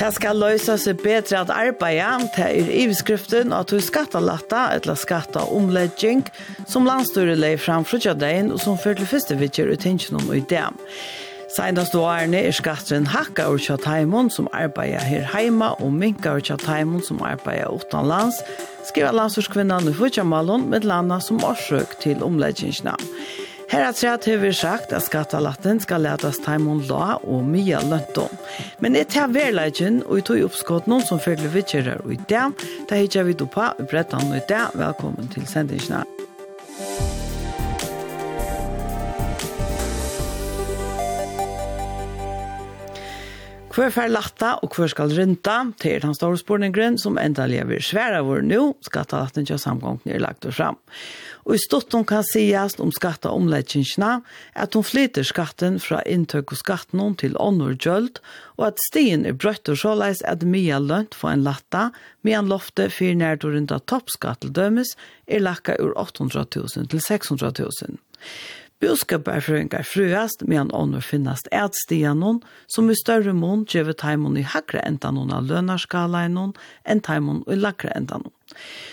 Det skal løse seg bedre at arbeida til er iveskriften at du skattalatta eller skatter omlegging som landstyrer leir fram frutjadein og som fører til første vidtjer utengen om i dem. Seinast og er skatteren hakka og tjataimon som arbeider her heima og minka og tjataimon som arbeider utenlands, skriver landstyrskvinnen i Fudjamalon med landa som årsøk til omleggingsnavn. Her er træt har vi sagt at skattalatten skal ledes taimon la og mye løntom. Men et her verleggen og vi tog oppskått noen som følger vi kjører og i det, Det er ikke vi på, og bretter noe i det. Velkommen til sendingene. Hvor fer latta og hvor skal rynta, til er den store spurningen som enda lever svære vår nå, skattelatten til samgången er lagt og fram. Og i stått hun kan sies om skatteomleggingsene, at hun flyter skatten fra inntøk og skatten til ånder gjølt, og at stien er brøtt og såleis at mye lønt for en latta, medan lofte for nært og rynta toppskatt er lakka ur 800 000 til 600 000. Budskaparfrøyngar frøast, han ånder finnast etstianon, som i større mån gjør taimon i hakre entanon av lønarskalaenon, enn taimon i lakre entanon.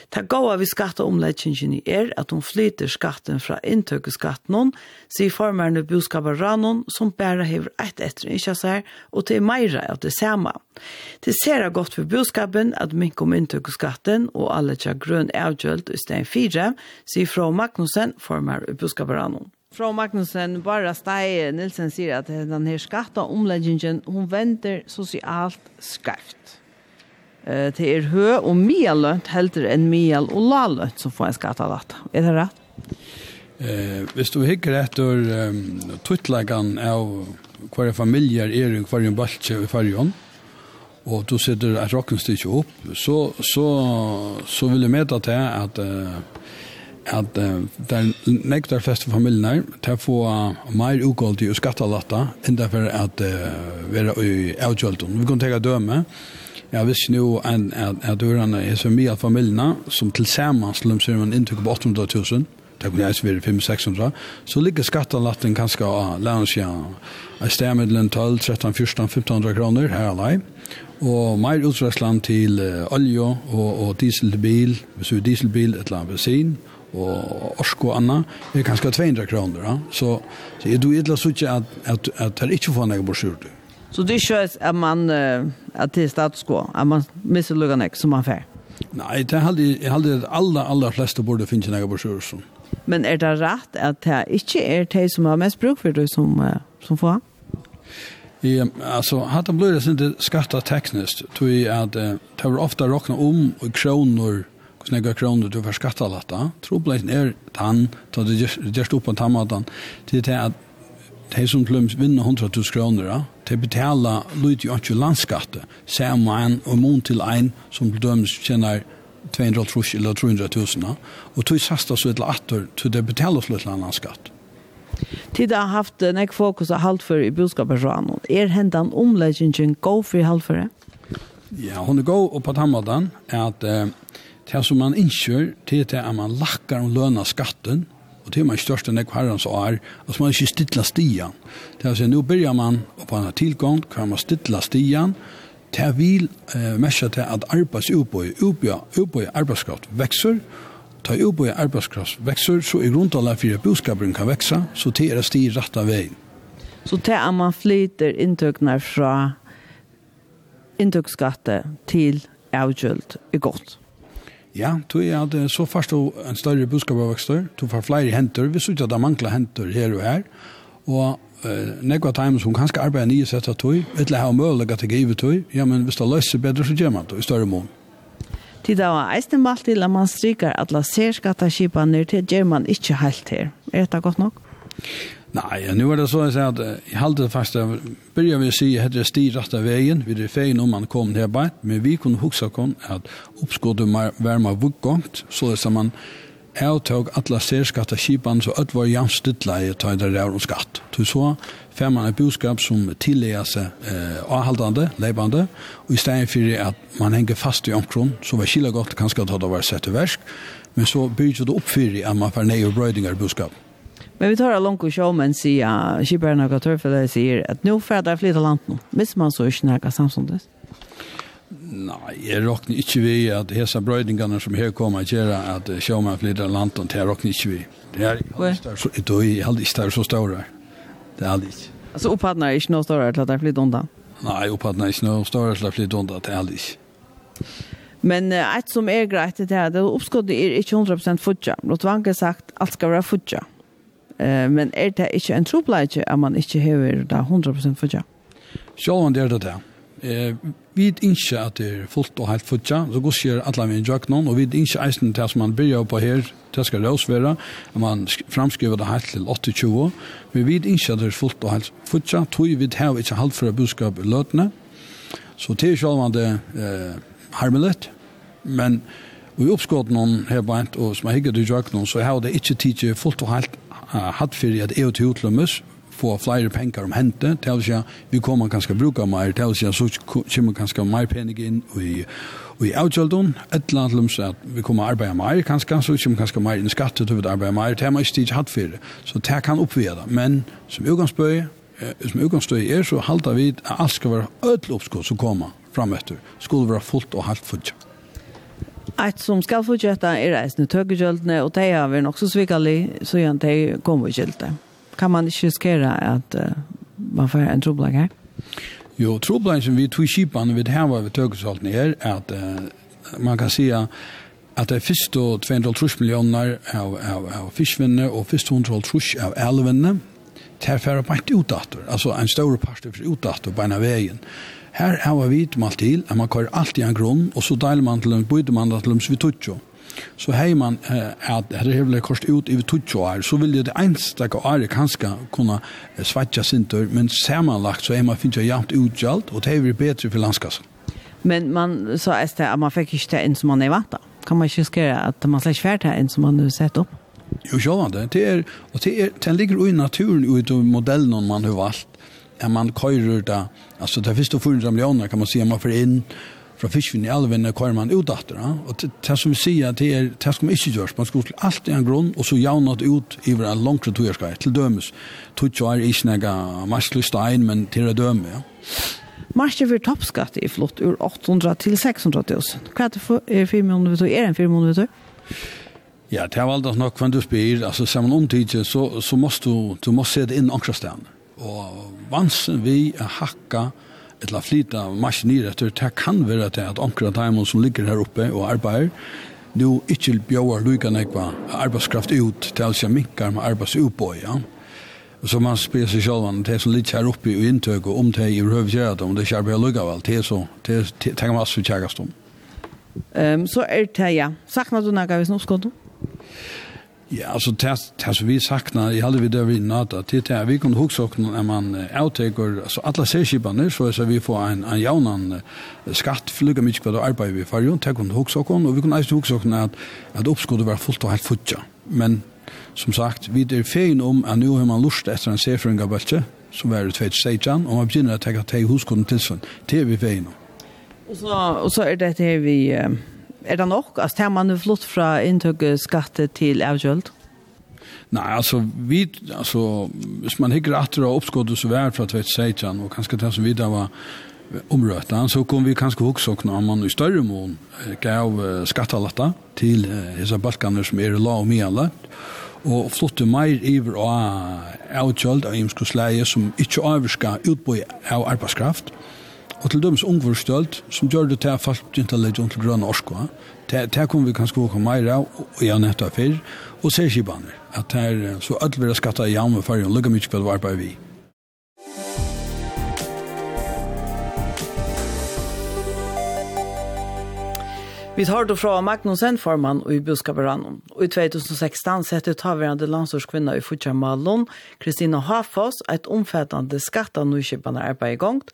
Ta gåa vi skatteomleggingen i er at hun flyter skatten fra inntøkeskatten sier formerne budskap av rannon, som bæra hever ett etter innkjøsar, og til meira av det samme. Det ser godt for budskapen at mink om inntøkeskatten og alle tja grønn avgjølt i stein 4, sier fra Magnussen, formerne budskap av rannon. Fra Magnussen, bara Steie Nilsen sier at den her skatta omleggingen, hun venter sosialt skarft. Eh, det er hø og mye heldur enn mye og la lønt som får en skatta latt. Er det rett? Eh, hvis du hikker etter um, tuttleggen av hver familier er i hver baltje i fargen, og du sitter et rockenstikje opp, så, så, så vil jeg med at det at uh, at uh, der nektar fleste familier til å få uh, mer utgåld i skattelatta enn derfor at uh, være i avgjølten. Vi kan tenke døme, Jeg visste nå en, at, at dørene er så mye av familiene som til sammen slum ser man inntrykk på 800 000, det kunne jeg være 500-600, så ligger skattelatten kanskje av landsja, jeg stemmer middelen 12, 13, 14, 1500 kroner her alene, og mer utdragsland til uh, olje og, og dieselbil, hvis du er dieselbil, et eller annet bensin, og orsko anna er kanskje 200 kroner ja? så, så er du idla så ikke at, at, at det ikke får noe borsjord Så det er ikke at man at det er status quo at man misser lukka nek som man fer Nei, det er jeg halde at alle, alle fleste borde finne noe borsjord Men er det rett at det ikke er de som har mest bruk for det som, som får I, alltså blir det inte skatta tekniskt tror jag uh, det var ofta räkna om och kroner snägga kronor du för skattalatta. Troblejen er tann, tar det just upp på tammatan til det att de som plums vinner 100 000 kroner, de betaler lyd jo ikke landskatte, samme en og mån til en som dømes tjener 200 000 eller 300 000, og tog sasta så et latter til de betaler for et landskatt. Tid har haft nek fokus av halvfør i budskapet Er hendan omleggingen gå for halvføre? Ja, hon er god på tammadan at eh, Det som man innskjør, det er at man lakkar om løna skatten, og det er man største nekk herrens år, er, at man ikke stilla stian. Det er at nå byrjar man på en tilgång, kan man stilla stian, det vil eh, mesja til at arbeidsutbøy, utbøy arbeidskraft vekser, ta utbøy arbeidskraft vekser, så i grunntallet for at boskapen kan veksa, så det er sti rett av veien. Så det er man flyter inntøkene fra inntøkskatte til avgjølt er godt. Ja, du er at så først du en større budskapavvekster, du får flere henter, vi synes at det mangler henter her og her, og eh nekva times hon kanskje arbeider nye setta tøy, etla ha mølga til give tøy. Ja, men hvis det løser bedre så gjør man det i større mån. Tid av eisen malt til at man stryker at la serskattaskipaner til gjør man ikke helt her. Er dette godt nok? Nei, ja, nu er det så att säga att i det fast där börjar vi si at det styr rett av veien, vi er feien om man kom til arbeid, men vi kunne huske huxa at att var värma vuggångt så det som man avtog alla särskatta kjipene, så att var jämnt stilla i det rör och skatt. Du så får man et budskap som tillägger seg eh, avhaldende, leibende, og i stedet for at man henger fast i omkron så var killa godt, kanskje at det var sett i versk, men så bygger det upp för att man får nej brøydinger i budskapet. Men vi tar av langt og sjå, men sier Kiberen og Gatørfellet sier at nå får jeg flytta land nå. Hvis man så ikke nærker samståndes. Nei, jeg råkner ikke vi at hese brøydingene som her kommer til at sjå meg flytter land nå, det råkner ikke vi. Det er aldri ikke så store. Det er aldri ikke. Altså opphattene er ikke noe større til at det er flyttet undan? Nei, opphattene er ikke noe større til at det er flyttet undan, det er aldri ikke. Men uh, et som är grejt det här, det uppskottet er ikke 100% futja. Låt vanka sagt, alt skal være futja. Mm Eh, men er det ikke en trobleidje at man ikke hever det 100% fudja? Sjål det er det det. Eh, vi vet ikke at det er fullt og helt fudja, så går skjer alle med innsjøk noen, og vi vet ikke eisen til som man byrjar på her, det skal løs at man framskriver det helt til 8-20, vi vet ikke at det er fullt og helt fudja, tog vi har ikke halvt fra budskap i løtene, så det er sjål det eh, harmelet, men vi oppskått noen her på og som har higget i jøk noen, så har det ikke tidlig fullt og helt hatt for at EU til utlømmes få flere penger om hente, til å vi kommer kanskje bruka mer, til å si så kommer kanskje mer penger inn i, i avgjøldun, et eller annet løms at vi kommer arbeida mer, kanskje, så kommer kanskje mer inn i skattet, til å arbeide mer, til man ikke hatt for Så det kan oppvida, men som utgangsbøy, som utgangsbøy er, så halda vi at alt skal være ødelig oppskott som kommer fram etter, skulle være fullt og halvt fullt. Eit som skal fortsette er reisende tøkkegjøltene, og de har nok så svikkerlig, så gjør det kommer ikke Kan man ikke riskere at uh, man får en troblag her? Jo, troblag som vi tog kjipene her var ved tøkkegjøltene er at uh, man kan si at det er først 250 millioner av, av, av fiskvinne og først 150 av elvene, tar færre en utdatter, altså en større part utdatter på en av veien. Her har vi malt til, at man kører alltid en grunn, og så deler man til en byter man til dem, så vi tutsjo. Så hei man, at det er vel kost ut i tutsjo år, så vil det enstaka år kanskje kunne svatja sintur, men samanlagt så er man finnes jævnt utgjalt, og det er bedre for landskassen. Men man så är det att man ikke inte inn som man er vant Kan man inte skriva att man slett färd här inn som man har sett upp? Jo, själva det. Det är, och det er, den ligger i naturen utav modellen man har valt at man køyrer da, altså det er først og 400 millioner kan man si, man får inn fra fiskvinn i elven, og køyrer man ut etter. Og det som vi sier, det er det som ikke gjørs. Man skal til alt i en grunn, og så javnet ut i en langre togjerskei, til dømes. Tutsi er ikke nega marslig stein, men til å døme, ja. Marsje for toppskatt er flott ur 800 til 600 000. Hva er det for er 4 måneder vi tog? Er det en 4 måneder vi tog? Ja, det er valgt nok, når du spyr, altså, ser man omtidje, så, så måste du, du måste se det inn ankrast stedene og vansen vi er hakka eller flyta maskiner etter, det kan være til at omkring timen som ligger her oppe og arbeider, nu ikke bjøver lykken nekva arbeidskraft ut til alt som minkar med arbeidsutbøy, ja. Så man spyr seg selv om det som ligger her oppe i inntøk og om det i røv gjør det, om det ikke arbeider lykke vel, det er så, det tenker man vi tjekkast om. Um, så er det, ja. Sakna du nekka hvis nå skått? Ja, altså, det tas som vi sakna, i hade vi där vi nata till där vi kunne huxa oss når man outtaker altså, alle seskipene, så så vi får en en jaunan skatt flyga mycket på det arbete vi för det kunne och oss, og vi kunne alltså huxa oss at, at uppskottet var fullt og helt futja. Men som sagt, vi er fein om at nu har man lust etter en sefrungabältje som var i tvätt stajan och man begynner å tenke att ta till huskunden til sånn, Det er vi fein om. Og så, og så er det det vi er det nok? Altså, tar man flott fra inntøkket skatte til avgjølt? Nei, altså, vi, altså, hvis man hikker atter av oppskottet så vær fra 2016, og kanskje det som vi da var omrøtta, så kom vi kanskje hoksokna om man i større mån gav skattalatta til disse balkaner som er la og mye og flotte meir iver av avkjøld av imskosleie som ikke avskar utbøy av arbeidskraft, og Og til dømes ungvurstølt, som gjør det til at folk begynte å legge om til grønne orsko, det kom vi kanskje åka av, og jeg nettet fyr, og ser skibaner, at her, så alt vil skatta i jamme fargen, lukka mykje på det vi. Vi tar då fra Magnussen formann og i Buskaberanon. Og i 2016 sette taverande landsorskvinna i Futja Kristina Hafos, et omfattande skatta nykjøpande arbeid i gongt,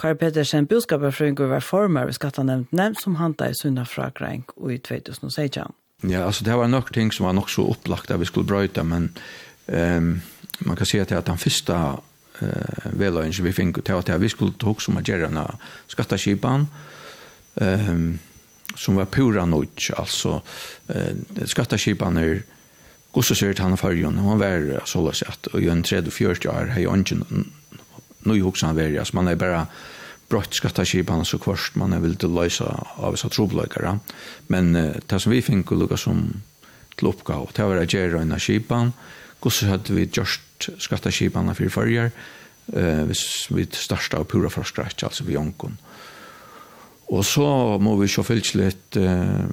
Kari Petersen, budskapet var former ved skattanevntene som handlet i Sunna Frakreng i 2016. Ja, altså det var nok ting som var nok så opplagt at vi skulle brøyta, men um, man kan si at, den første uh, veløyen som vi fikk til at vi skulle ta som at gjøre denne skatteskipen, um, som var pura nødt, altså uh, skatteskipen er Gosse sier til han av fargen, han var sånn at i en 30-40 år har jeg ikke nu i hoksan verjas. Man er bara brott skattaskipan så kvarst man er vildt løysa av disse trobløykere. Men uh, det som vi finner lukka som til oppgave, det var å gjøre en skipan, hvordan hadde vi gjort skattaskipene for førjer, uh, hvis vi starta av pura fra scratch, altså vi jonkon. Og så må vi se fyllt litt uh,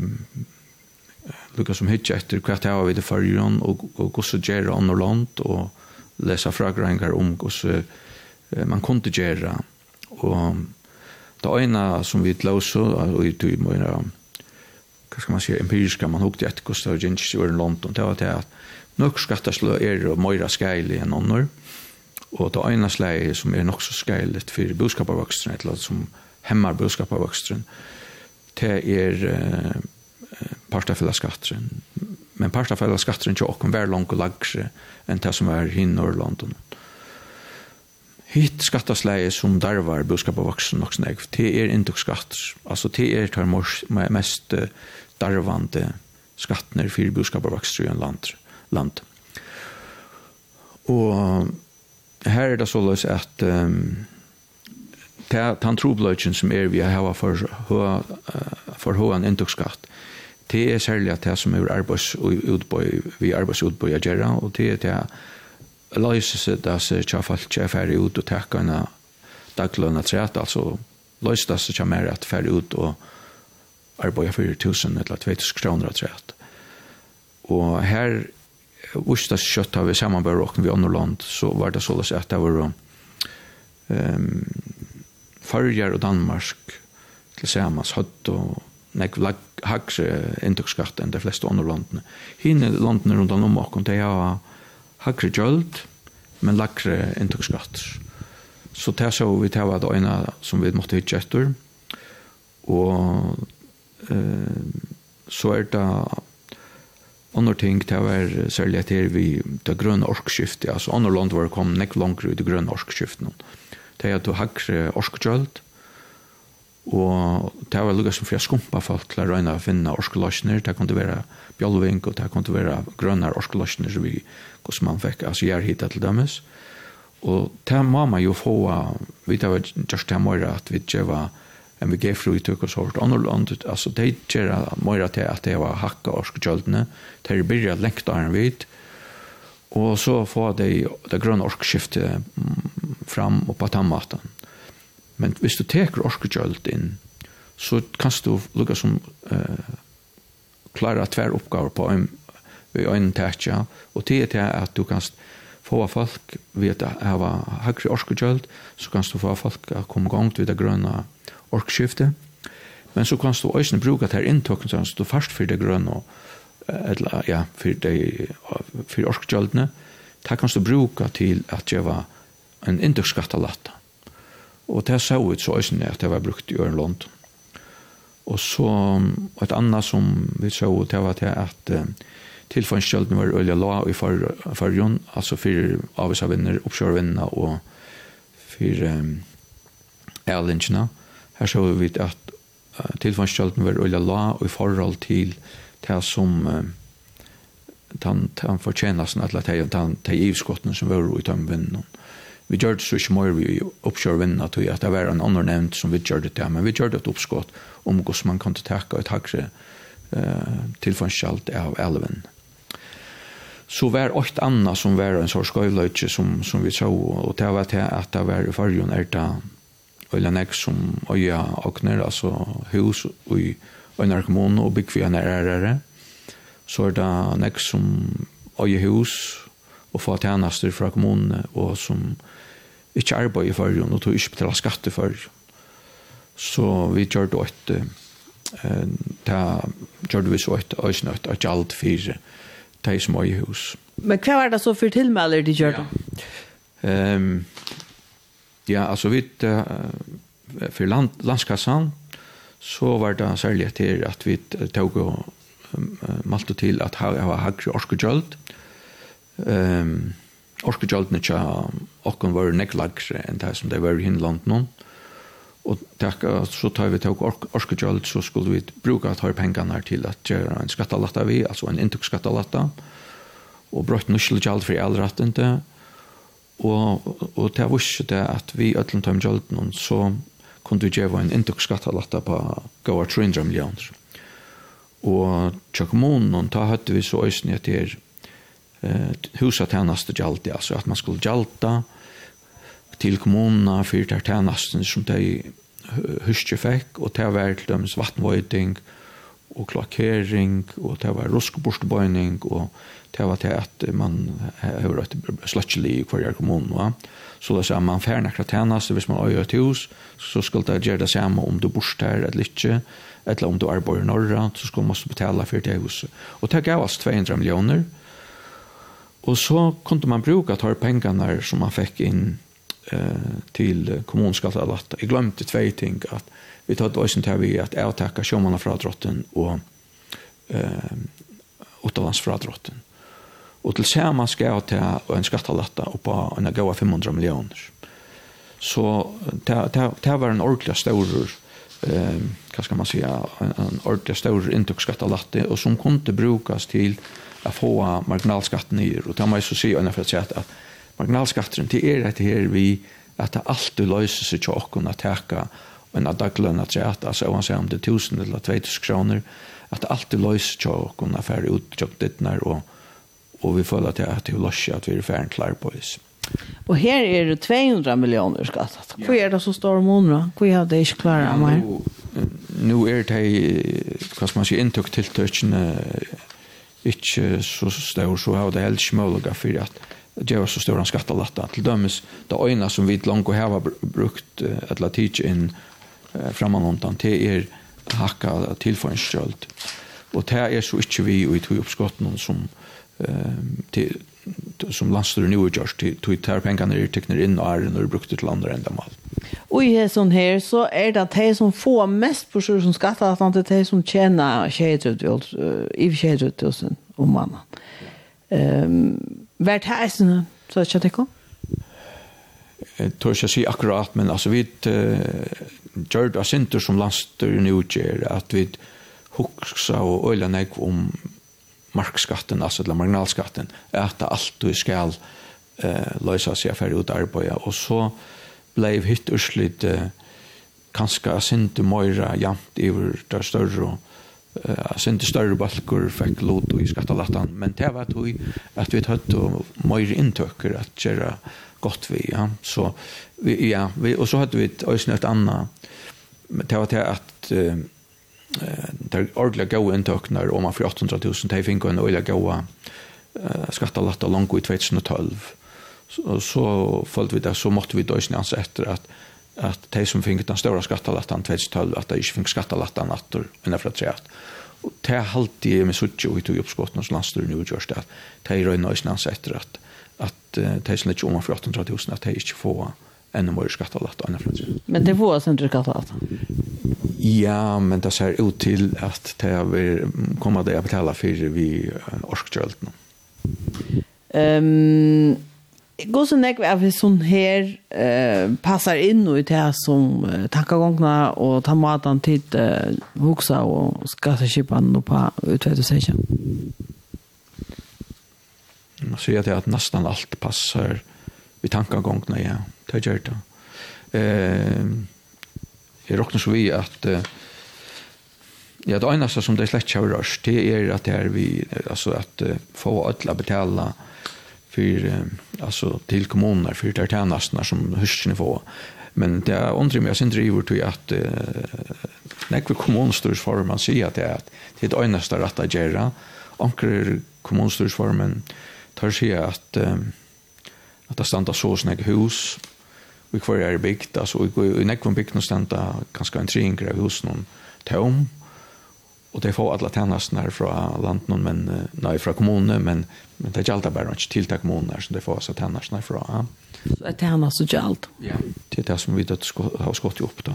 lukka som hitje etter hva det var vi til førjer, og, og hvordan gjøre andre land, og lesa fragreinger om hvordan man kunde göra och det ena som vi låsa och i tur med vad ska man säga empiriska man hukte ett kosta och gins i London det var det att nok skattarslö er och mera skejlig än annor och det ena släget som är nok så skejligt för boskaparvöxten eller som hemmar boskaparvöxten det er eh, partafella skatteren men partafella skatteren tjokken var langt og lagre enn det som var i Norrlanden. og hitt skattasleie som darvar boskap av voksen nok snegg, det er indukskatt, altså det er tar mest darvande skattner for boskap av vaksen i en land. land. Og her er det så løs at um, den trobløyken som er vi har for, for høyene indukskatt, det er særlig at det som er arbeidsutbøy, vi arbeidsutbøy gjør, og det er det løse seg da seg ikke folk ikke er ferdig ut og takke en daglønne træt, altså løse det seg ikke mer at ferdig ut og arbeide 4000 eller 2000 kroner træt. Og her, hvis det kjøtt av vi sammenbør åkken vi andre land, så var det sånn at det var um, Farger og Danmark til samans høtt og nek lag hagse inntektsskatt enn de fleste andre landene. Hine landene rundt om åkken, de har hakre gjøld, men lakre inntogsskatter. Så det så vi til at øyne som vi måtte hitte etter, og eh, så er det andre ting til å være særlig etter vi det grønne orkskiftet, altså andre land var kommet nekk ut i det grønne orkskiftet. Det er at du hakre orkskjølt, og det var lukket som fyrir skumpa folk til å røyne å finne orskeløsner, det kunne være bjallving, og det kunne være grønne orskeløsner som vi hvordan man fikk altså gjærhita til dømes. Og det må man jo få, vi tar vel just det mer at vi var en vi fru i tøk og så hvert andre land, altså de gjør mer til at det var hakka orske kjøldene, det er byrja lengt av en vidt, og så få det, det grønne orkskiftet fram og på tannmaten. Men hvis du teker orskekjølt inn, så kan du lukka som uh, klara tver oppgaver på en i øynene tætja, og det er til at du kan få folk ved å ha høyre orskekjøld, så kan du få folk å komme gang til det grønne orkskiftet, men så kan du også bruke det her inntokken, så du først for det grønne, eller ja, for, det, for orskekjøldene, det kan du bruke til at det var en inntektsskattalatta. Og det så ut så også at det var brukt i Ørland. Og så et annet som vi så ut, det var til at tilfangskjølten var øyla la i fargen, altså for avisa oppkjørvinner og for um, elingene. Her så vi at uh, tilfangskjølten var øyla la i forhold til det som uh, han, han att sånn at tan er ivskotten som var i tømmevinnen. Vi gjør det så ikke mer vi oppkjør vinnene til at det var en annen nevnt som vi gjør det til, men vi gjør det et oppskott om hvordan man kan takke et hakre uh, tilfangskjalt av elven. Mm så var åt anna som var en sorts skøyløytje som, som vi så, og det var til at det var i fargen er det eller nek som øya åkner, altså hus og i øyner kommune og bygg vi en ærere, så er det nek som øya hus og få tjenester fra kommunene og som ikke arbeider i fargen og tog ikke betale skatt i fargen. Så vi gjør det et, eh, det gjør vi så et, øyne åt, åt, åt, de små i hus. Men hva var det så for tilmelder de gjør det? Ja. Um, ja, altså vi, uh, for land, landskassan, så var det særlig til at vi tog og um, malte til at jeg var hagre orskegjöld. Um, Orskegjöldene tja, okken var nekk lagre enn det som det var i hinland noen og takka så tar vi tog orskekjølt så skulle vi bruka tar pengene til at gjøre en skattalatta vi, altså en inntektsskattalatta. Og brøtt nuskjelkjalt for elrettende og, og det var ikke det at vi øtlen tar gjølt noen så kunne vi gjøre en inntektsskattalatta på gavar 300 millioner. Og til kommunen, da hadde vi så øyne til eh, huset hennast gjølt, altså at man skulle gjølta til kommunene for det tjenesten som de huske fikk, og det var til dømes vattenvøyding og klakering, og det var ruskeborstbøyning, og det var til at man har vært sløtselig i hver kommunen. Va? Så det er man færre nekra tjeneste, hvis man øyer til hus, så skal det gjøre det samme om du bor her eller ikke, eller om du arbeider i Norra, så skal man betale for det huset. Og det gav oss 200 millioner, og så kunde man bruka tar pengarna som man fikk inn eh, til kommunskatteavlatt. Jeg glemte tvei ting, at vi tar det også til vi at jeg takker sjåmannen fra drotten og eh, utenlands fra drotten. Og til sammen skal jeg ta en skattelatta på en gåva 500 millioner. Så det var en ordentlig stor eh vad ska man säga en, en ordentlig stor intäktsskattelatte och som kunde brukas till att få marginalskatten ner och det mig så se ungefär att marginalskatteren, det er dette her vi, at det alltid løser seg til åkken å teke en av daglønna til at, altså om han sier om det er 1000 eller 2000 kroner, at det alltid løser til åkken å fære ut til dittner, og, og vi føler til at det løser at vi er færen klar på oss. Og her er det 200 millioner skattet. Hva er det som står om hundra? Hva er det ikke klarer av meg? Nå er det, hva skal man si, inntøktiltøkene ikke så stor, så har det helst ikke mulighet for at det var så stora skattelatta. Till dømes, det øyne som vi og her häva brukt et la tids inn framanåndan det er hakka tillförningsstöld. Og det er så ikke vi i tog oppskotten som til som landstyrer nu gjørs til til ter pengene er tekner inn og er når brukte til andre ändamål. Og i sånn her så er det de som får mest på sjø som skatter at det de som tjener 27000 i 27000 om mannen. Ehm Vart här her, sånn så att jag tycker. Jag tror jag säger akkurat men altså, vi gjør det center som laster nu ger at vi huxa og öla nej om markskatten altså eller marginalskatten at det alltid skal eh løse seg for ut arbeta Og så ble vi hitt urslit eh, kanska sinte moira jamt över där större uh, sin større balkor fikk lot i skattelattan, men det var tog at vi tatt og mer inntøkker at gjøre godt vi, ja. Så, vi, ja, vi, og så hadde vi et øyne et annet, det var til at uh, där er gå in inntøkner, om man för 800 000, det fikk en øyne eh skatta skattelatta långt i 2012. Så, så följde vi det, så måste vi då hans efter att at de som fikk den større skattelattan 2012, at de ikke fikk skattelattan atter innenfor tre at. Og det er alltid med suttje og i tog oppskottene som landstyrer nå gjørs det, at de røyne øyne hans etter at, at de som ikke omanfor 800 000, at de ikke får enda mer skattelattan innenfor tre. Men det får sin skattelattan? Ja, men det ser ut til at det vil komme det jeg betaler for vi orskjøltene. Um, går så nekk av sånn her eh, passar inn i det som uh, tankagångna og ta maten til eh, hoksa og skatteskipan og på utvedet seg ikke. Man sier det at nesten alt passar i tankagångna, ja. Det gjør det. Uh, jeg råkner så vi at uh, Ja, det eneste som det slett kjører oss, det er at det er vi, altså at uh, få ødla betala för alltså till kommuner för där tjänsterna som husen får men det är undrar mig sen driver till att uh, när kommunstyrsformen ser att det är att det är enda rätta ankrar göra anker kommunstyrsformen tar sig att uh, att det stannar så snägg hus. Vi kvar är byggt alltså i, i näkvon byggt någonstans ganska en ingre hus någon tom och det får alla tjänsterna från någon men nej från kommunen men men det är alltid bara inte till tack kommuner så det får så tjänsterna från så att tjänar så galt ja det är det som vi då har skott upp då.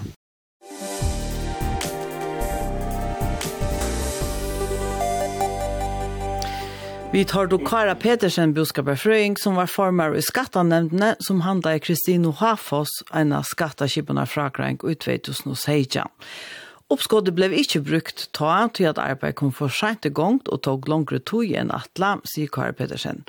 Vi tar då Kara Petersen, boskaparfrøying, som var formar i skattanevndene, som handla i Kristino Hafos, en av skattakiparna fra Krank, utveid 2016. Oppskådet blev ikke brukt ta til at arbeid kom for sent i gang og tog langere tog enn atla, sier Kari Pedersen.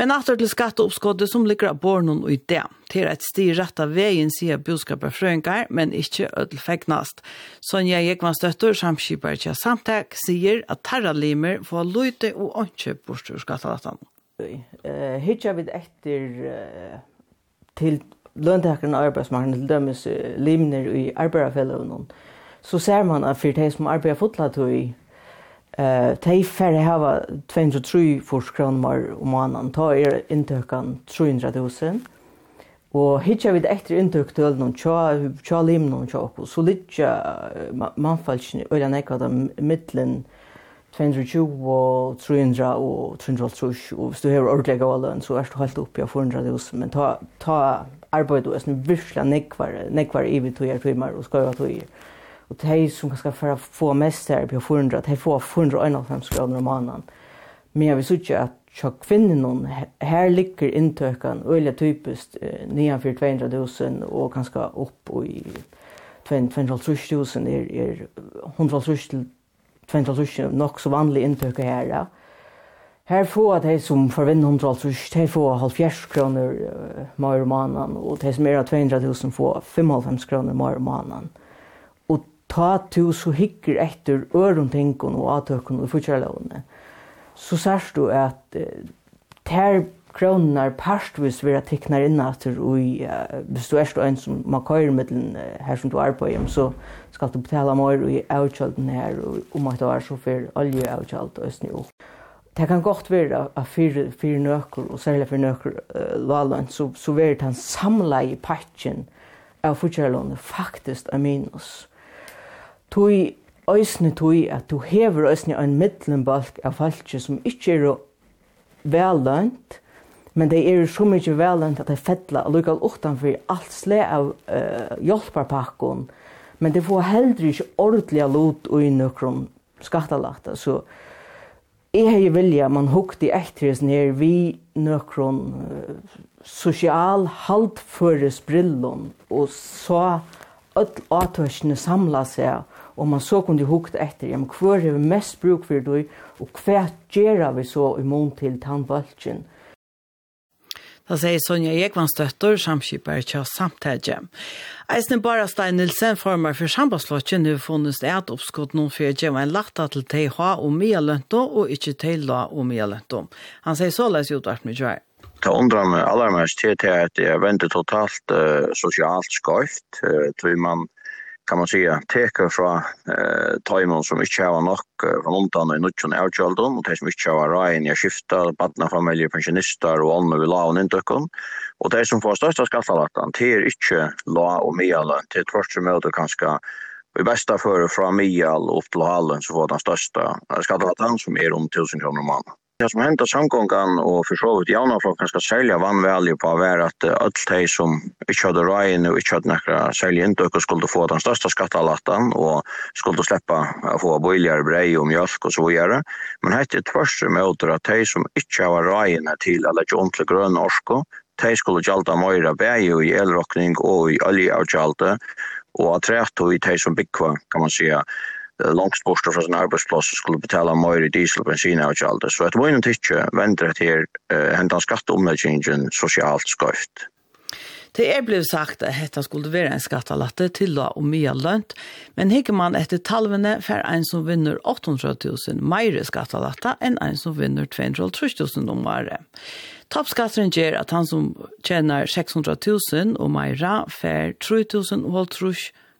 Men atter til skatteoppskottet som ligger av bornen og i det. Til et sti rett av veien sier budskapet frøyngar, men ikke ødelfegnast. Sonja Jekvann støtter samskipar til samtak, sier at terralimer får løyte og ikke bortstur skattelatan. Uh, Hitja vid etter uh, til løntakerne arbeidsmarknaden til dømes limner i arbeidsfellene så ser man at for de som arbeider fotlatøy, eh de færre hava 203 forskronmar om måneden, ta er inntøkken 300 000 og hitja við eftir inntøk til nón tja tja lim nón tja og so litja man falsni og nei kada millen 220 og 300 og 330 og stu hevur og gala så erst halt uppi á 400000 men ta ta arbeiðu er snur virkla nekvar nekvar evit tøyar tøymar og skøva tøyar Och det här som kanske för att få mest her på 400, de får 451 kroner om måneden. Men jeg vil vill at så tja kvinnan, her ligger inntøkken øyelig typisk eh, nedanför 200 000 och kanske upp i 250 000 er är 100 000 till 000 nog så vanlig intöka her. Ja. Her får de som förvinner 100 000, de får 70 kroner uh, mer om måneden, og de som er 200 000 får 55 kroner mer om måneden. Mm ta tu så hikker etter øren tingon og atøkken og futjarlovene, så sørst du at eh, ter kronar parstvis vera tiknar inn etter, og i, uh, hvis du er en som man køyer med den uh, her som du er på hjem, så skal du betale mer i avkjölden her og om at du er så for olje avkjöld og snø. Det kan godt være at fire, fire nøkker, og særlig fire nøkker uh, laløn, så, så være den i patchen av futjarlovene faktisk er minus tui øysne tui at du hever øysne ein midlenbalk av falki som ikkje er vellønt, men dei er så mykje vellønt at det fettla lukkall utanfor alt sle av uh, hjelparpakkon, men det får heldur ikkje ordelig lot ui nøkron skattalata, så Jeg hei vilja, man hukte etter hans nere vi nøkron uh, sosial haltføres brillon og så öll atørsne samla seg og man så kunne hukt etter, ja, men hva er vi mest bruk for det, og hva gjør vi så i mån til tannvalgjen? Da sier Sonja Ekvans døtter, samskipper til samtidje. Eisen bare Stein Nilsen former for sambandslotjen nu funnes det at oppskott noen for å en latta til TH og mye lønto, og ikke til la og mye lønto. Han sier så løs utvart mye vær. Det undrar meg allermest til at jeg venter totalt uh, sosialt skøyft, uh, tror man kan man säga teka fra eh tajmon som inte har nog från undan i nutchen är children och det som inte har rein jag skifta barna familjer pensionister och andra vill ha en intäkon och det som får största skattalatan det är inte la och mela till tvärs emot kanske i bästa för från mial upp till hallen så får den största skattalatan som är om 1000 kronor om månaden. Det som hendte samgångan og for så vidt jaunaflokken skal selge vannvalget på å være at alt de som ikke hadde røyene og ikke hadde nekra selja inndøk skulle få den største skattalatten og skulle slippe å få bøyligere brei og mjölk og så videre. Men hette tvers møter at de som ikke hadde røyene til eller ikke ordentlig grønn orsko, de skulle gjalda møyra bei i elrokning og i oljeavgjalde og at rett og i de som byggva, kan man sija, långt bort från sin arbetsplats skulle betala mer i diesel, och bensin och allt. Så att var inte inte vänder det här eh, hända skatteomläggningen socialt skövt. Det är blevet sagt att dette skulle være en skattelatte till då och mye lønt, men hikker man efter talvene för en som vinner 800 000 mer skattelatte än en som vinner 230 000 om året. Toppskatteren ger att han som tjänar 600 000 och mer får 3 000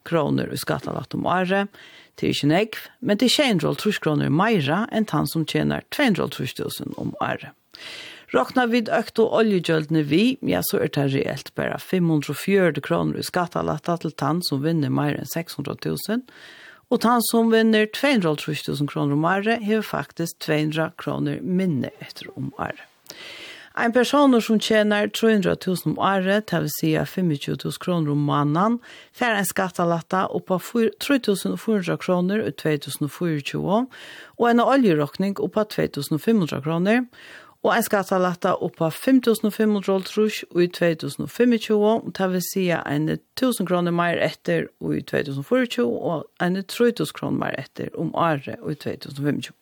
kroner i skattalatt om året, til ikke nekv, men til 200 kroner meira enn han som tjener 200 000 om året. Råkna vid økt og oljegjøldene vi, ja, så er det reelt bare 540 kroner i skattalatta til han som vinner mer enn 600 000, og han som vinner 200 000 kroner om året, har faktisk 200 kroner minne etter om året. En person som tjener 300 000 om året, det vil si 25 000 kroner om måneden, får en skattelatta opp av 3400 kroner og 2024, og en oljerokning opp av 2500 kroner, og en skattalatta opp av 5500 trus i 2025, og det vil si en 1000 kroner mer etter i 2024, og en 3000 kroner mer etter om året i 2025.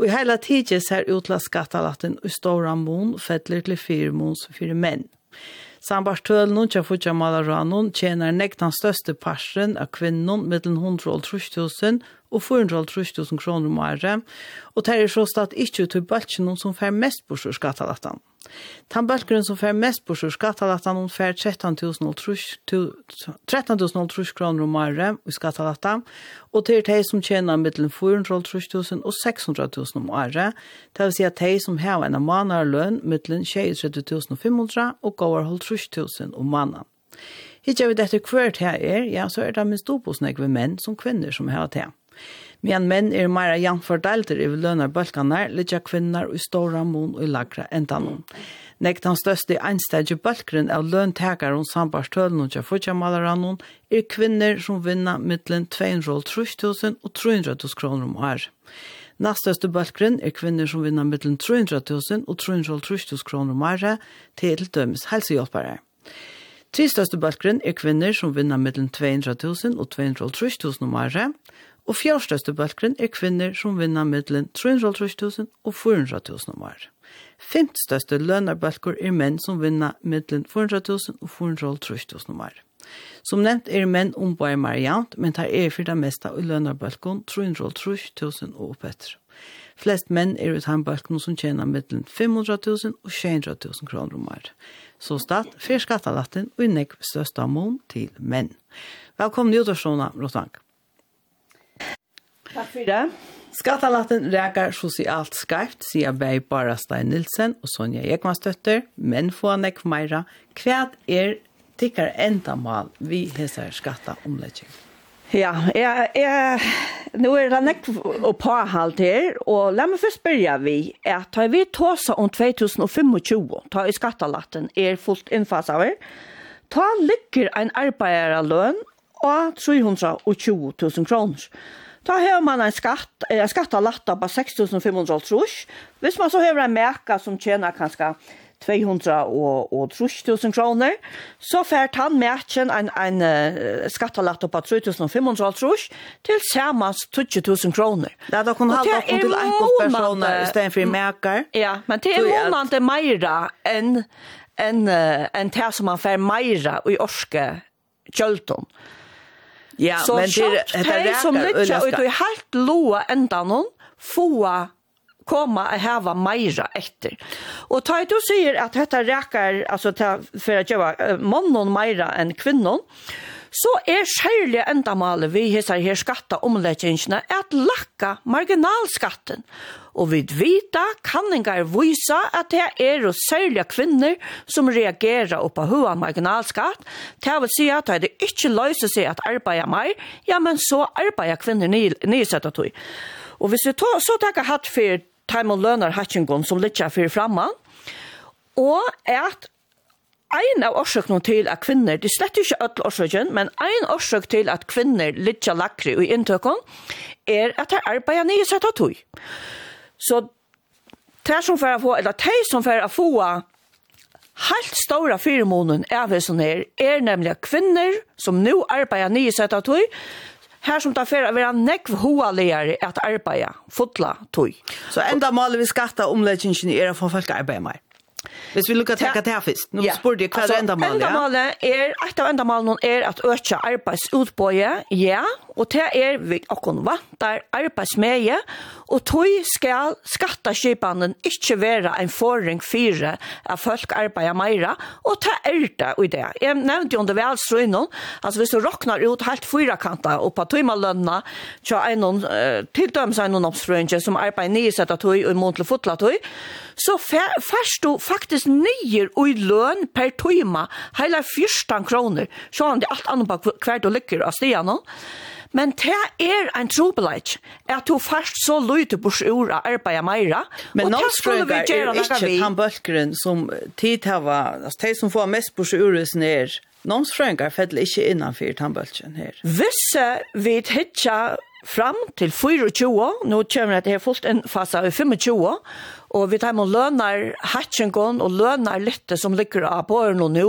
Og i hele tiden ser utla skattalatten i stora mån fettler til fire mån som fire menn. Sambart tøl nun tja futja malar ranun tjener nektan største parsen av kvinnon mittlen 130 og 430.000 kroner om året, og det er så statt ikke til bølgen som fer mest bort ur skattelattan. Den bølgen som fer mest bort ur skattelattan, hun fer 13.000 kroner om året i skattelattan, og til de som tjener mellom 430.000 og 600.000 om året, det vil si at de som har en månedlønn mellom 23.500 og går 30.000 om mannen. Hittar vi dette kvart her er, ja, så er det minst dobbosnegve menn som kvinner som har det. Men menn er meira jantfordelter i lønner bølgene, litt kvinner og i stora mån og i lagra enda noen. Nekt han største einstedje bølgren av løntekere og sambarstølen og tjafutjamalaran er kvinner som vinner mittelen 200.000 og 300.000 kroner om år. Nastøste bølgren er kvinner som vinner mittlen 300.000 og 300.000 kroner om året til dømes helsehjelpere. Tristøste bølgren er kvinner som vinner mittlen 200.000 og 230.000 om året og fjørstøste bølgren er kvinner som vinner middelen 330.000 og 400.000 om året. Fint største lønarbølger er menn som vinner middelen 400.000 og 400.000 om året. Som nevnt er menn ombøy mer jævnt, men tar er for det meste i lønarbølgen 330.000 og oppetter. Flest menn er ut handbølgen som tjener middelen 500.000 og 600.000 kroner om året. Så statt fyr og innegg største mån til menn. Velkommen i Udorsona, Rotank. Takk for det. Skattalatten rækar sosialt skarpt, sier Bey Bara Stein Nilsen og Sonja Ekmanstøtter, men få nekk meira. Hva er tikkar endamal vi hesar skatta omlegging? Ja, jeg, jeg, nå er det nekk å påhalt her, og la meg først begynne vi, at da vi tåsa om 2025, da i skattalatten er fullt innfasaver, da ligger en arbeiderlønn av 320 000 kroner. Da har man en skatt, en skatt av latta på 6.500 trus. Hvis man så har en merka som tjener kanskje 200 og, og 3000 kroner, så får han merken en, en skatt av latta på 3.500 trus til samans 20.000 kroner. Ja, da kunne halda opp til enkelt personer i stedet for merker. Ja, men det er månande meira enn en, en, en, en det som man får meira i orske kjølton. Ja Ja, så men det är det som ligger ut i helt låa enda någon få komma att hava mera efter. Och ta du säger att detta räcker alltså för att göra mannen mera än kvinnan så er skjærlig endamalet vi hesar her skatta omleggingsene at lakka marginalskatten. Og vi vita kanningar vysa at det er og særlige kvinner som reagerer oppa hua marginalskatt. Det vil si at det ikkje løyser seg at arbeida meir, ja, men så arbeida kvinner nysetta tog. Og hvis vi tar, så tar hatt for time og lønner hatchingon som lytter for framman, og at ein av årsøkene til at kvinner, det er slett ikke alle årsøkene, men ein årsøk til at kvinner litt lakre i inntøkken, er at de arbeider nye sett av tog. Så det som får få, eller det som får få, Helt stora firmånen av er sånn her er nemlig kvinner som nå arbeider nye sett av tog, her som tar fer av vera nekv hoaligare at arbeida fotla tog. Så enda målet vi skatta omleggingen er å få folk arbeid mer. Hvis vi lukkar tekka det her først, nå ja. spør du hva er endamålet? Endamålet er, et av endamålet er at økja arbeidsutbøye, ja, og det er vi okkon vantar arbeidsmeie, og tog skal skattaskipanen ikkje være en forring fire av folk arbeider meira, og det er det i det. Jeg nevnte jo under det altså hvis du råknar ut helt fyrakanta og på tøymalønna, tja einon, uh, til døms einon oppsprøynge som arbeider nisetta tøy og imot fotla tøy, så færst du faktisk nyer og i løn per tøyma, heila 14 kroner, så han det alt annet bak hvert og lykker av stian Men det er en trobeleit, at du først så løyte bors ura arbeida meira, Men nå skulle vi gjøre noe vi. Men er som tid hava, altså de som får mest på ura sin er, Nomsfrøyngar fedler ikke innanfyr tannbølgen her. Visse vi hitja fram til 24, nå kommer det her fullt en fase av 25, og vi tar med lønner hatsjengon og lønner litt som ligger av på nå,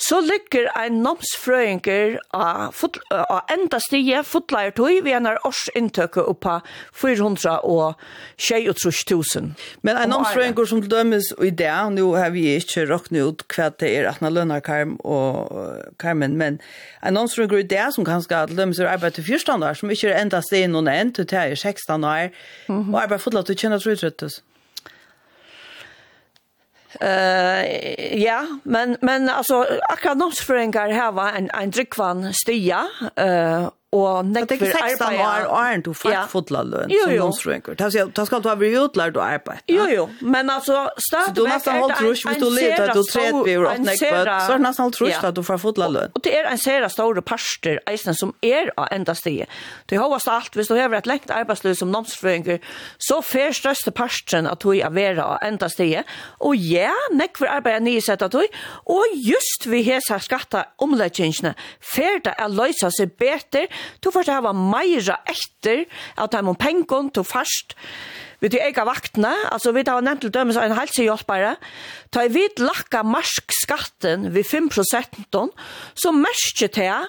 Så ligger ein nomsfrøyngur av, av enda stige fotleier tog ved en års inntøkke oppa 400 og 23.000. Men ein nomsfrøyngur som til dømes i det, nå har vi ikke råknet ut hva det er at lønner Karm og Karmen, men ein nomsfrøyngur i det som kanskje til dømes er arbeid til 14 år, som ikke er enda stige noen enn til det er 16 år, og arbeid fotleier til 23.000. Eh ja, men men alltså akademiska föreningar här var en en drickvan stia eh uh, og nekver arbeid. Det er 16 år, og er du fattfotla lønn som ungdomsrøyngur. Da skal du ha vært utlært og arbeid. Jo, jo, men altså, stadigvæk er det en sera stor... Så du nesten holdt rusk, hvis du leter at du tredje blir åt nekver, så er det nesten holdt rusk at du får fotla lønn. Og det er en sera store parster, eisen som er av enda stige. Det er hovast alt, hvis du har et lengt arbeidsløy som ungdomsrøyngur, så fer største parsteren at du er vera av enda stige. Og ja, nekver arbeid er nye sett at du, og just vi har skatta omleggingene, fer det er løysa seg beter, Du får ha meira etter at de må pengon, til først vi til ega vaktene, altså vi tar nevnt til dømes en helsehjelpere, ta i vid lakka marskskatten ved 5 prosenten, så merker til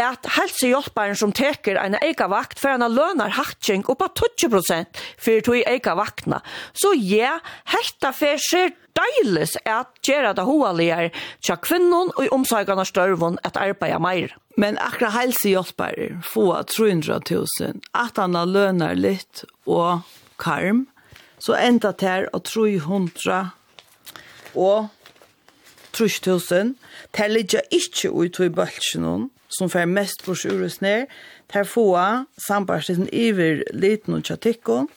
at helsehjelperen som teker en ega vakt, for han lønar hatsing oppa 20 prosent for to i ega vaktene. Så ja, hetta fer skjer deilis at gjøre det hoaligar til kvinnen og i omsøkene størvun at arbeide meir. Men akkurat helsehjelpere få 300 000, at han lønar litt og karm, så enda ter og 300 og 3000. Ter ligger ikke ut i bølsen som fer mest på sjurus ned. Ter få sambarsen iver liten og tjatikken.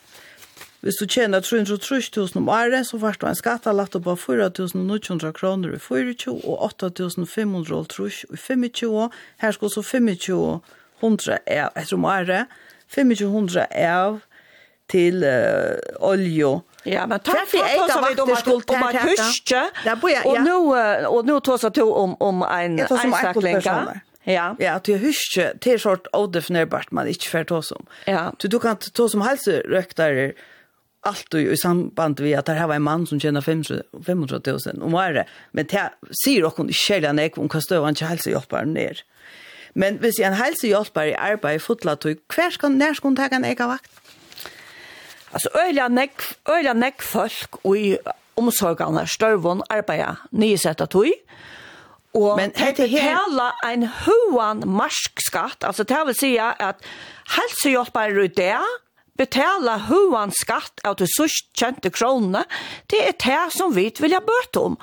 Hvis du tjener 330.000 om året, så får du en skattalatt på 4.900 kroner i 24 og 8.500 i 25. Her skal så 2500 av etter om året. 2500 av till uh, olje. Ja, men tack för att jag vet om att om att hyschje. Og nu och nu tar så to om om en ensaklänka. Ja. Ja, att jag hyschje till sort odefinierbart man ikke fer to som. Ja. Du du kan to som hälsoröktare allt i samband vi att det här var en man som tjänar 500 000 om året. Men det säger också inte själva när jag om vad stövan till hälsohjälpare ner. Men hvis en hälsohjälpare i arbeid fotla tog, hver skal, när ska hon ta en egen vakt? Alltså øyla neck folk och i omsorgarna størvån arbeider nya sätt att tog. Och men det är hela en hoan marskskatt. Alltså det vill säga att helsehjelper ut det betala huan skatt av de sista kronorna. Det är det som vi vil ha bøte om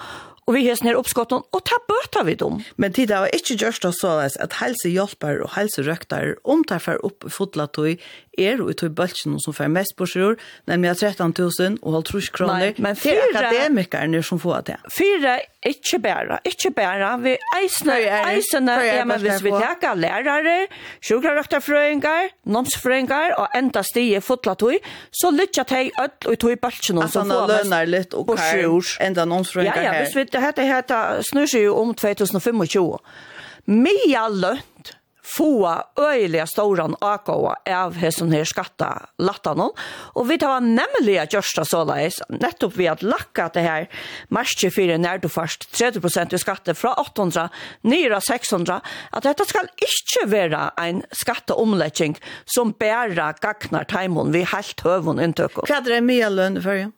og vi hesner oppskotten, og ta bøter vi dem. Men tid er ikke gjørst oss såleis at helsehjelper og helserøkter omtar for opp fotlatøy er og i tog bølsen som får mest på sjur, nemlig 13 000 og halv trus kroner. Men fyra... Det er akademikerne som får det. Fyra, ikke bare, ikke bare. Vi eisene, eisene, ja, men hvis vi teker lærere, sjukkerøkterfrøyngar, nomsfrøyngar og enda stige fotlatøy, så lytter jeg ødel og i tog bølsen som får mest lønner litt og kar, enda nomsfrøyngar her. Ja, ja, hvis vi, det heter heter, snur seg jo om 2025. Mia lønt få øyelige storan akåa av hesson her skatta lattene. Og vi tar nemlig at gjørsta såleis, nettopp vi at lakka det her marsje 24 nær du først 30% i skatte fra 800 nyra 600, at dette skal ikke være en skatteomlegging som bæra gagnar teimun vi helt høvun inntøkken. Hva er det mye lønn for? Ja?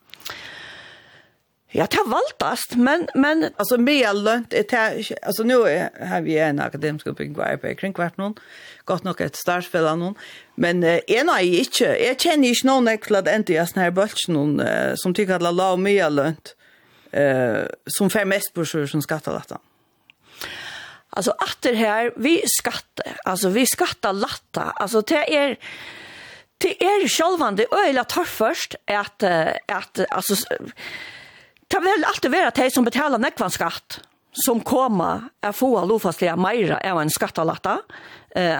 Ja, det valtast, men... men... Alltså, mer lönt är det... Alltså, nu är, har vi en akademisk uppbyggning på på kring kvart någon. Gott nog ett av någon. Men eh, en är inte... Jag känner inte någon äckla att inte jag sån här bölts någon eh, som tycker att la och mer lönt eh, som fem mest bursor som skattar detta. Alltså, att det här, vi skattar. Alltså, vi skattar latta. Alltså, det är... Er, det är självande öjla tar först att, att, alltså, Det vil alltid være de som betaler nekvanskatt, som kommer er få av lovfastlige meira av en skattalatta. Eh,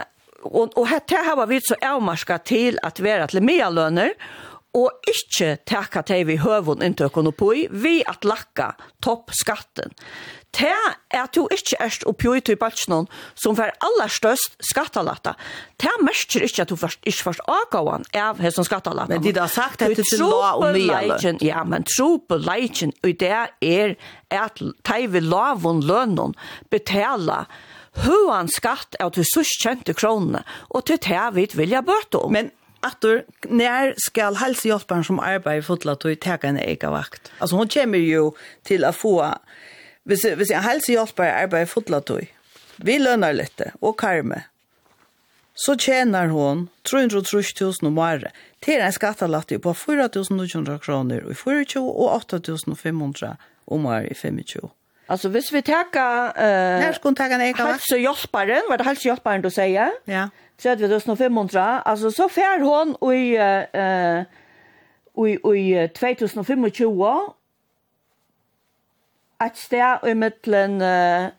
og, og det har vi så avmarska til at være til mye lønner, og ikkje teka teg vi høvun inntøkken oppoi, vi at lakka toppskatten. Te er at du ikkje erst oppjoi til balsnån som fer aller størst skattalata. Te merker ikkje at du først, ikkje først avgåan av hesson skattalata. Men de har sagt at det er la og mye. Ja, men tro på leitjen, og det er at teg vi lavun lønnen betala huan skatt av til sørst kjente kronene, og til det vi vilja bøte om. Men Attor, när ska hälsohjälparen som arbetar i fotla och täcka en egen vakt? Alltså hon kommer ju till att få, hvis, hvis en hälsohjälpare arbetar i fotlat och vi lönar lite och karme, så tjänar hon 330 000 om året till en skattelatt på 4 900 kronor i 24 och 8 500 om året i 25. Alltså hvis vi tar uh, När ska hon ta en egen vakt? Hälsohjälparen, var det hälsohjälparen du säger? Ja. 30.500, altså så fær hon i, uh, i, i 2025 et sted i mittelen uh,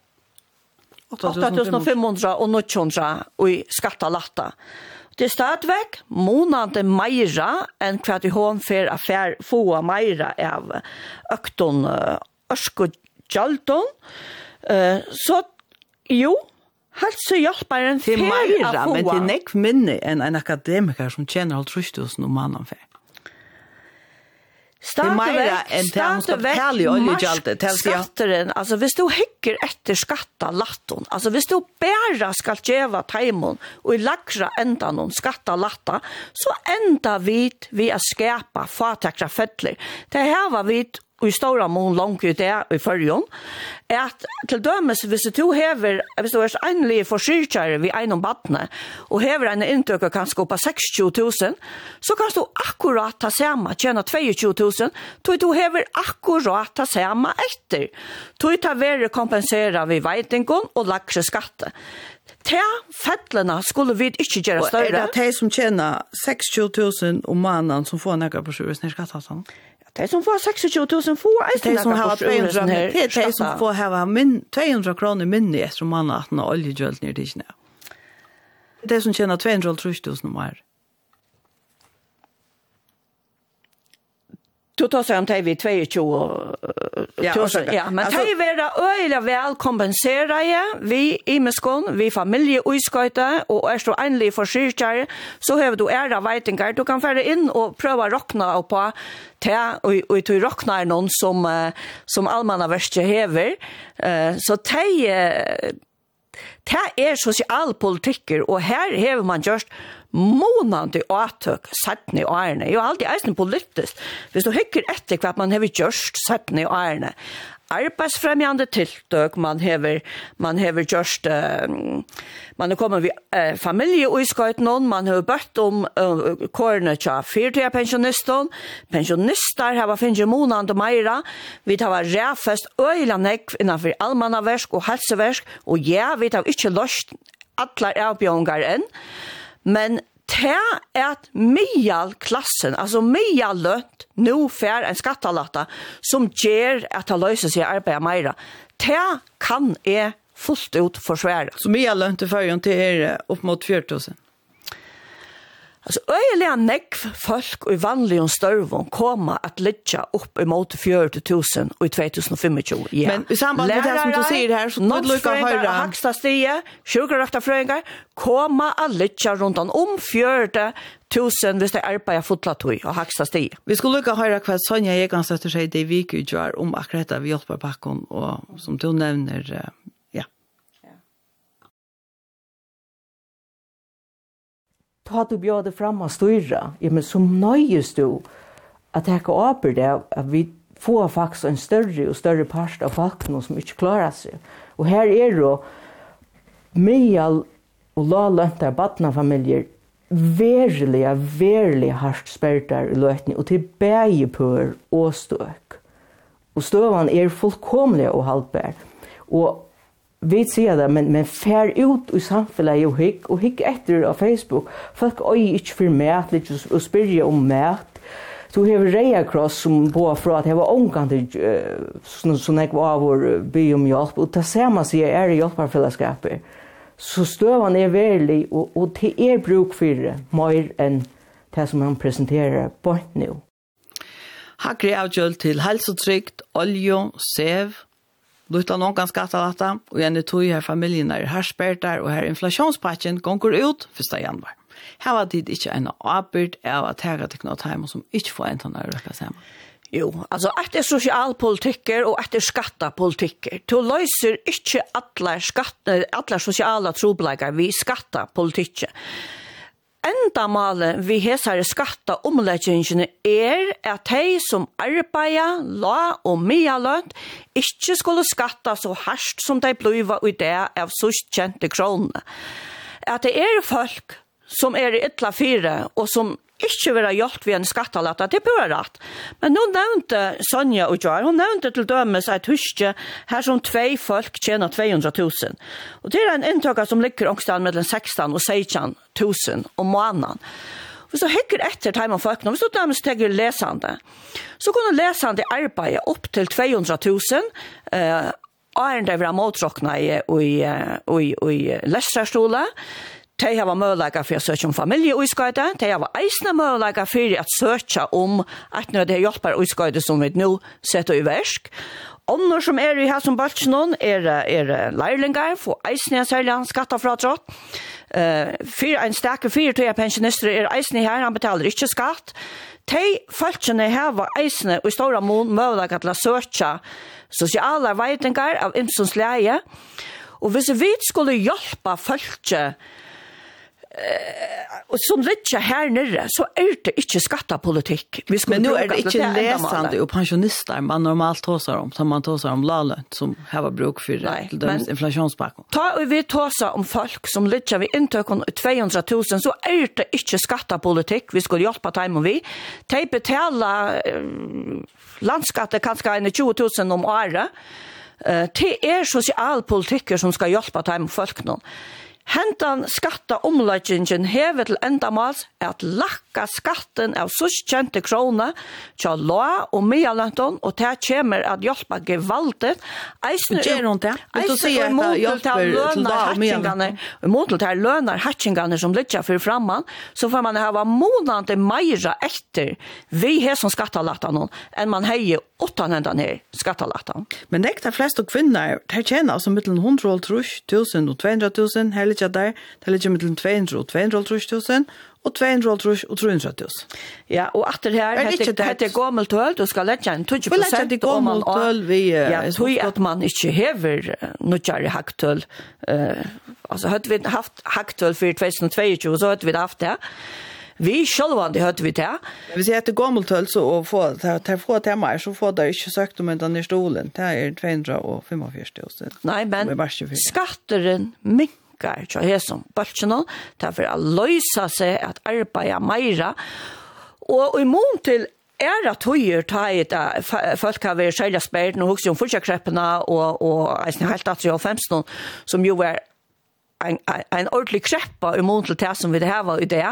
8500 og 900 i skattalatta. Det er stadigvæk månande meira enn hva de hån fer affær få meira av økton uh, ørskogjalton. Uh, så jo, Halt så hjelper en fer av få. Det men det er nekk minne enn en akademiker som tjener alt rustusen om mannen fer. i oljegjaldet. skatteren, altså hvis du hikker etter skatta latten, altså hvis du bæra skal gjøre taimon og i lagra enda noen skatta latta, så enda vit vi a skapa fatakra fettler. Det var vit og i stora mån långt ut det i förrjon er at til dømes hvis du hever, hvis du er enlig forsyrkjare vid en om badne, og hever en inntøkker kanskje oppa 60 000, så kan du akkurat ta samme, tjena 22 000, tog du hever akkurat ta samme etter. Tog ta vere kompensera vid veitingon og lagre skatte. Ta fettlene skulle vi ikke gjøre større. Og er det de som tjener 60 000 om mannen som får nekka på sjøresnir? Ja. Det som får 26.000 får eisen. Det som har 200 her. Det som får hava 200 kroner minne etter om annet at han har oljegjølt nere til kina. Det som tjener 230.000 om mer. Du tar seg om det vi 22 Ja, ja, men alltså, det är vara öjla väl vi i meskon, vi familie och og er är så enlig för kyrkar så har du æra veitingar. Du kan färra in och pröva råkna och på te och och du er någon som som allmänna verste hever eh så te te är sosialpolitikker, politiker och här hever man just månande åtøk sattne i årene. Jag har alltid eisen politisk. Hvis du hykker etter hva man har gjort sattne i årene. Arbeidsfremjande tiltøk, man hever, man hever gjørst, uh, man har kommet ved uh, familie og skøyt noen, man har bøtt om uh, kårene til fyrtida pensjonistene, pensjonister har finnet måned og meira, vi har ræfest øyla nekv innenfor allmannaversk og helseversk, og ja, vi tar ikke løst alla avbjørnger enn, Men det er at mye klassen, altså mye lønt, nå fer en skattalatta, som gjør at det løser seg arbeidet mer. Det kan jeg fullt ut forsvære. Så mye lønt i førjen til er opp mot 4 Alltså øyelig nekv folk og i vanlige størvån koma at litja opp imot 40.000 og i 2025. Ja. Men i samband med det som du sier här så nådd lukka høyra. Haksta stie, sjukkerrakta frøyngar, koma at litja rundt om 40.000 hvis det arbeid er fotlat og haksta stie. Vi skulle lukka høyra hva Sonja Egansdøtter sier det vi vik utgjør om akkurat vi hjelper bakken, og som du nevner, ta du bjöd fram och styra. Ja, men så nöjes du att täcka upp det att vi får faktiskt en större och större part av folken som inte klarar sig. Och här är då mejal och lalöntar badnafamiljer verliga, verliga hardt spärtar i lötning och till bägepör och stök. Och stövan är fullkomliga och halvbär. Och vi sier det, men, men fær ut i samfunnet og hikk, og hikk etter av Facebook. Folk øyer ikke for mæt, litt, og spyrje om mæt. Du hever reia kross som på fra at heva omgang til uh, sånn jeg var vår by om hjelp, og det samme sier er i hjelparfellesskapet. Så støvan er verlig, og, og det er bruk for det, mer enn det som han presenterer på nå. Hakri avgjøl til helsetrykt, olje, sev, Lutta noen kan skatta dette, og jag nu tog här familjen er här spärtar och här inflationspacken går ut 1 januar. Her var det inte en avbyrd av at her er det noe time som inte får en sån här röka. Jo, alltså att är og och att det är skattepolitiker. Du löser inte alla skatter, alla sociala troblägar vid skattepolitiker enda male vi hesar skatta omleggingen er at de som arbeider, la og mialønt ikke skulle skatta så hardt som de bliva i det av sust kjente kronene. At det er folk som er i ytla fire og som ikke være gjort ved en skattalatt, det bør rett. Men nå nevnte Sonja og Jar, hun nevnte til dømes et huske her som tvei folk tjener 200 000. Og det er en inntøk som ligger omkring mellom 16 og 16 000 om måneden. Hvis så hekker etter time folk folkene, hvis du dømes tegger lesende, så kunne lesende arbeide opp til 200 000, eh, Arne der var motråkna i, i, i, i, i de har mulighet för å søke om familjeutskojde, de har eisende mulighet för å søke om att när det hjälper utskøyde som vi nu sätter i versk. Ånder som er i her som baltsnån er, er lærlingar, få eisen i en særlig skattefratråd. Uh, fyr, en stekke fire tøye pensjonister er eisende her, han betaler ikke skatt. De falskene heva eisende og i store mån mulighet til å søke sosiale veitinger av imsons leie. Og hvis vi skulle hjelpe falskene och som lite här nere, så är det ikke Vi Men nu är det inte läsande och pensionister man normalt tåsar om, som man tåsar om lalønt, som har bruk för Nei, til dømes. Ta och vi tåsar om folk som lite vi inte inntøkken 200 000, så är det inte skattepolitikk vi skulle hjälpa dem och vi. De betaler landskattet en 20 000 om året. Det är socialpolitiker som ska hjälpa dem och folk någon. Hentan skatta omleggingen hever til endamals er at lakka skatten av suskjente krona tja loa og mialanton og ta kjemer at hjelpa gevaldet eisne um, eisne og um, til lønar hatchingane og motel til lønar hatchingane som litja fyrir framman så får man hava månande meira etter vi her som skattalatan enn man hei åttan hendan her skattalatan Men nekta flest og kvinner her tjener som mittel 100 000 og 200 000 her ligger der, det ligger mellom 200 og 200 og 200 og 300 Ja, og etter her, hette gammelt høl, du skal legge en 20 prosent. Vi legger gammelt høl, vi... Ja, så er at man ikke hever nødgjere hakktøl. Altså, hadde vi haft hakktøl for 2022, så hadde vi haft det. Vi själva det hörde vi det. til. Hvis jeg heter höll så och få, ta få temaer, så får det inte sökt om den i stolen. Det er 245 000. Nei, men skatteren minker stekkar til hesum bøltsjene, det er for å løse seg at arbeida meira, og i mån til er at høyer ta i det, folk har vært særlig spært, og hukse om fortsakkreppene, og, og jeg helt at jeg 15, som jo er en, en ordentlig kreppa i mån til det som vi det her var i det,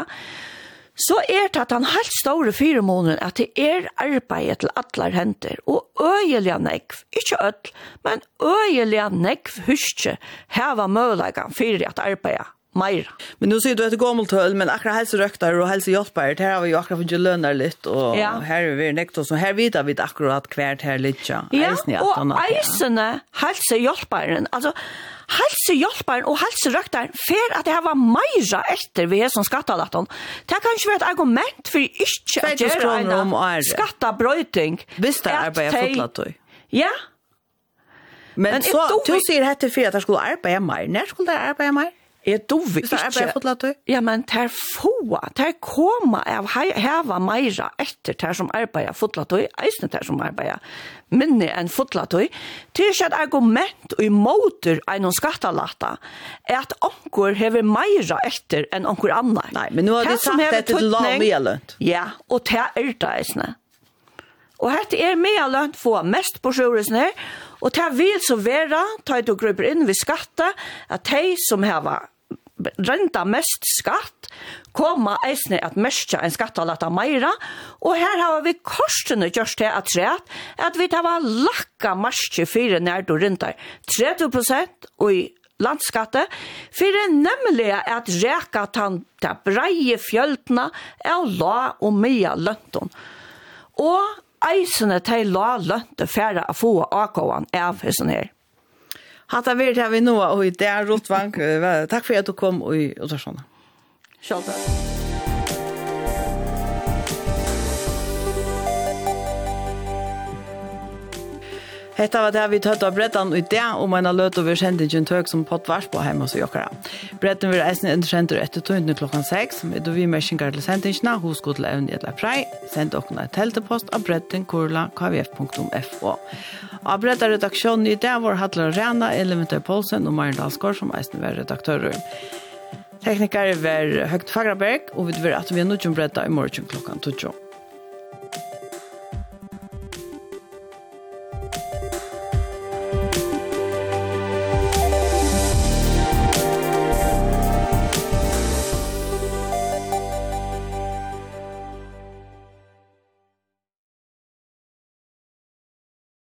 så er det at han helt store fire måneder at det er arbeid til atler henter, og øyelig nekv, ikke ødel, men øyelig nekv huske, heva mølagan fyrir at arbeidet mer. Men nu ser du ett gammalt höll men akra hälsa röktar och hälsa hjälpare här har vi ju akra funnit lönar lite och ja. här är vi nekt och så här vet vi akkurat kvärt här lite. Ja, och eisene hälsa hjälparen alltså Halse hjelparen og halse røktaren fer at det var meira etter vi er som skattalatten. Det kan ikke være et argument for ikke at gjøre en skattabrøyting. Hvis det arbetet er fotlatt Ja, Men, men så, du sier hette for at jeg skulle arbeide mer. Når skulle jeg arbeide mer? Jeg dove ikke. Så det ble fått Ja, men ter få, ter koma av heva meira etter det som arbeider fotlatøy, eisne det som arbeider minne enn fotlatøy, til ikke et argument og imoter av noen skattalata, er at onkur hever meira etter enn onkur annar. Nei, men nå har du sagt dette til mye lønt. Ja, og det er det eisne. Og hette er medlønt få mest på sjøresne, og det vil så være, ta et og inn ved skatta, at de som har renta mest skatt, koma eisne at mestja en skattalata meira, og her har vi korsene gjørst til at træt, at vi tar lakka marsje fire nær du rentar 30 prosent og i landskatte, fyrir nemlig at reka tan ta breie fjöldna er la og mye lønton. Og eisene til la lønte færa å få akkåan av hessen her. Hatta vi det vi nå, og det er rått. Takk for at du kom, og, og så sånn. Takk. Hetta var det vi tøtt av brettan ut det, og man har løtt over kjentingen tøk som pottvars på hjemme hos jokkara. Brettan vil eisen underkjenter etter tøyndene klokkan 6, med vi mersinger til sendingene, hos god til evne etter prei, send dere et teltepost av brettan kurla kvf.fo. Av brettan redaksjonen i det var Hadler Rena, Elementar Polsen og Maren Dalsgaard som eisen var redaktører. Teknikere var Høgt Fagraberg, og vi vil at vi er nødt til å brette i morgen klokkan 12.